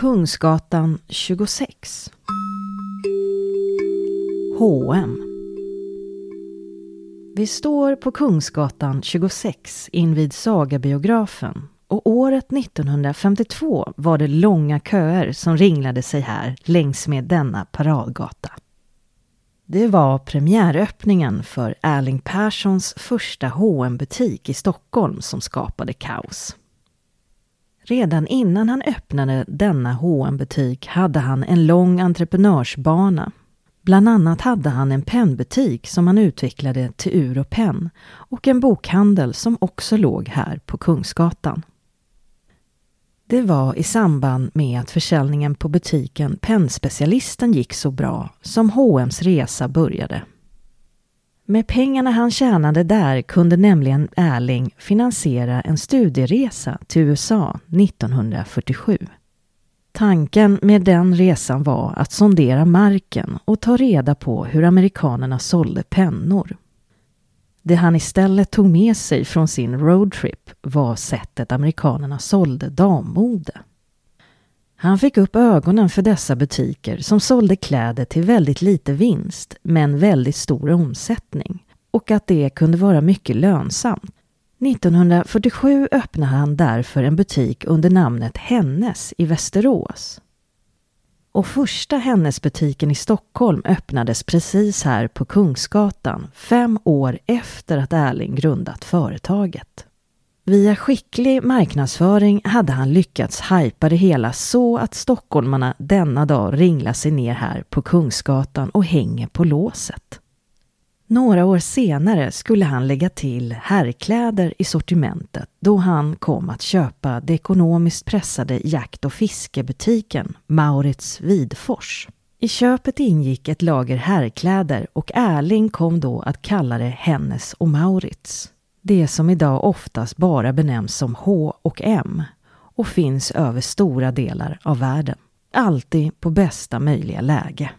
Kungsgatan 26 H&M Vi står på Kungsgatan 26 invid Sagabiografen och året 1952 var det långa köer som ringlade sig här längs med denna paradgata. Det var premiäröppningen för Erling Perssons första hm butik i Stockholm som skapade kaos. Redan innan han öppnade denna hm butik hade han en lång entreprenörsbana. Bland annat hade han en pennbutik som han utvecklade till ur och penn och en bokhandel som också låg här på Kungsgatan. Det var i samband med att försäljningen på butiken Pennspecialisten gick så bra som H&M's resa började. Med pengarna han tjänade där kunde nämligen Erling finansiera en studieresa till USA 1947. Tanken med den resan var att sondera marken och ta reda på hur amerikanerna sålde pennor. Det han istället tog med sig från sin roadtrip var sättet amerikanerna sålde dammode. Han fick upp ögonen för dessa butiker som sålde kläder till väldigt lite vinst men väldigt stor omsättning och att det kunde vara mycket lönsamt. 1947 öppnade han därför en butik under namnet Hennes i Västerås. Och första Hennes-butiken i Stockholm öppnades precis här på Kungsgatan fem år efter att Erling grundat företaget. Via skicklig marknadsföring hade han lyckats hajpa det hela så att stockholmarna denna dag ringlar sig ner här på Kungsgatan och hänger på låset. Några år senare skulle han lägga till herrkläder i sortimentet då han kom att köpa det ekonomiskt pressade jakt och fiskebutiken Maurits Vidfors. I köpet ingick ett lager herrkläder och Erling kom då att kalla det Hennes och Maurits. Det som idag oftast bara benämns som H och M och finns över stora delar av världen. Alltid på bästa möjliga läge.